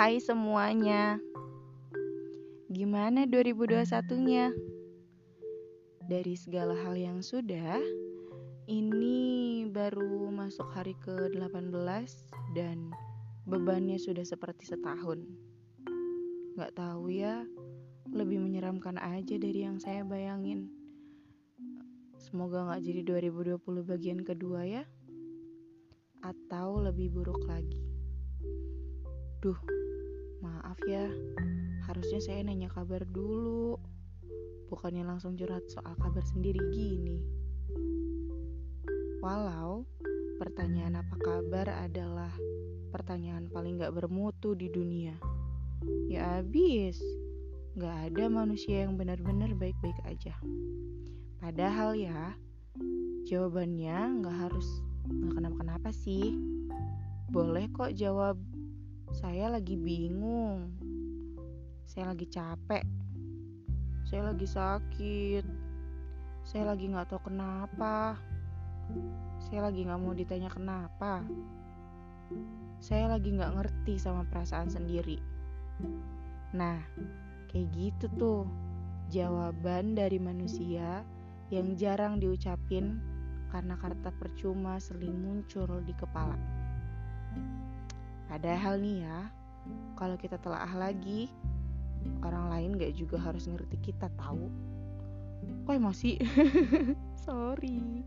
Hai semuanya. Gimana 2021-nya? Dari segala hal yang sudah Ini baru masuk hari ke-18 Dan bebannya sudah seperti setahun. Gak tahu ya Lebih menyeramkan aja dari yang saya bayangin. Semoga gak jadi 2020 bagian kedua ya Atau lebih buruk lagi Duh, maaf ya. Harusnya saya nanya kabar dulu. Bukannya langsung curhat soal kabar sendiri gini. Walau pertanyaan apa kabar adalah pertanyaan paling gak bermutu di dunia. Ya abis, gak ada manusia yang benar-benar baik-baik aja. Padahal ya, jawabannya gak harus gak kenapa-kenapa sih. Boleh kok jawab saya lagi bingung. Saya lagi capek. Saya lagi sakit. Saya lagi nggak tahu kenapa. Saya lagi nggak mau ditanya kenapa. Saya lagi nggak ngerti sama perasaan sendiri. Nah, kayak gitu tuh jawaban dari manusia yang jarang diucapin karena kata percuma seling muncul di kepala. Padahal nih ya, kalau kita telah lagi, orang lain gak juga harus ngerti kita tahu. Kok emosi? Sorry.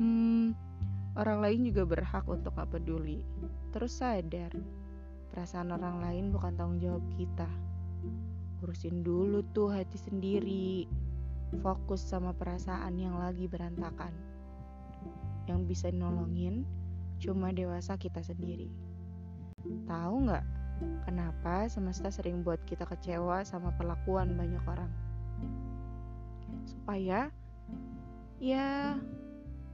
Hmm, orang lain juga berhak untuk gak peduli. Terus sadar, perasaan orang lain bukan tanggung jawab kita. Urusin dulu tuh hati sendiri. Fokus sama perasaan yang lagi berantakan. Yang bisa nolongin cuma dewasa kita sendiri. Tahu nggak kenapa semesta sering buat kita kecewa sama perlakuan banyak orang? Supaya ya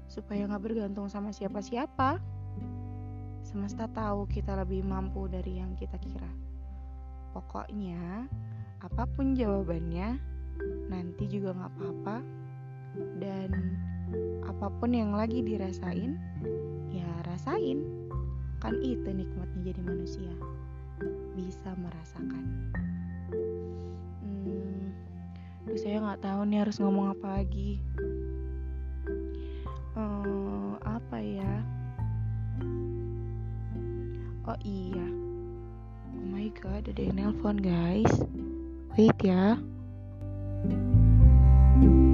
supaya nggak bergantung sama siapa-siapa. Semesta tahu kita lebih mampu dari yang kita kira. Pokoknya apa pun jawabannya nanti juga nggak apa-apa dan apa pun yang lagi dirasain ya rasain kan itu nikmatnya jadi manusia. Bisa merasakan. Hmm, Duh, saya nggak tahu nih harus ngomong apa lagi. Uh, apa ya? Oh iya. Oh my god ada yang nelpon guys. Wait ya. thank you